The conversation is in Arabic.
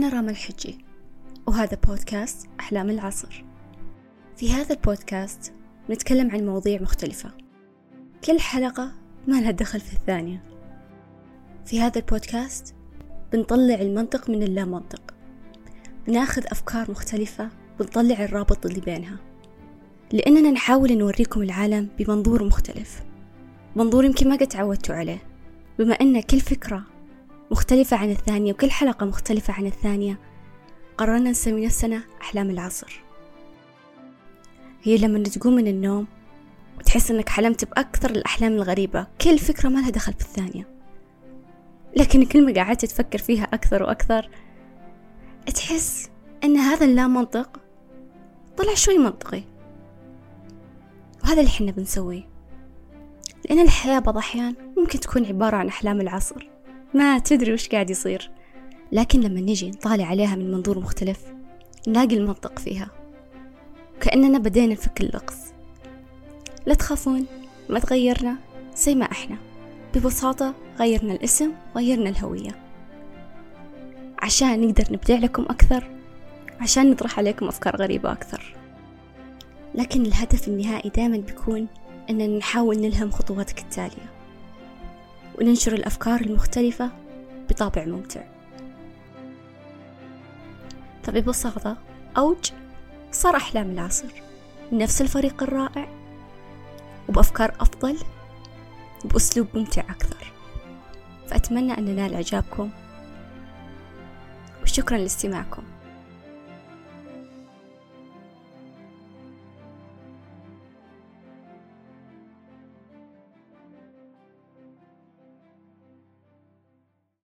أنا راما الحجي وهذا بودكاست أحلام العصر. في هذا البودكاست نتكلم عن مواضيع مختلفة. كل حلقة ما لها دخل في الثانية. في هذا البودكاست بنطلع المنطق من اللا منطق بناخذ أفكار مختلفة بنطلع الرابط اللي بينها. لأننا نحاول نوريكم العالم بمنظور مختلف. منظور يمكن ما قد تعودتوا عليه بما أن كل فكرة مختلفة عن الثانية وكل حلقة مختلفة عن الثانية. قررنا نسمي نفسنا أحلام العصر. هي لما تقوم من النوم وتحس أنك حلمت بأكثر الأحلام الغريبة كل فكرة ما لها دخل في الثانية. لكن كل ما قعدت تفكر فيها أكثر وأكثر تحس أن هذا اللا منطق طلع شوي منطقي. وهذا اللي حنا بنسويه. لأن الحياة بعض الأحيان ممكن تكون عبارة عن أحلام العصر. ما تدري وش قاعد يصير. لكن لما نجي نطالع عليها من منظور مختلف نلاقي المنطق فيها. كأننا بدينا نفك اللغز لا تخافون ما تغيرنا زي ما إحنا. ببساطة غيرنا الاسم غيرنا الهوية. عشان نقدر نبدع لكم أكثر عشان نطرح عليكم أفكار غريبة أكثر. لكن الهدف النهائي دائما بيكون أننا نحاول نلهم خطواتك التالية. وننشر الأفكار المختلفة بطابع ممتع. فببساطة أوج صار أحلام العصر. نفس الفريق الرائع وبأفكار أفضل وبأسلوب ممتع أكثر. فأتمنى أن ننال إعجابكم وشكرا لاستماعكم.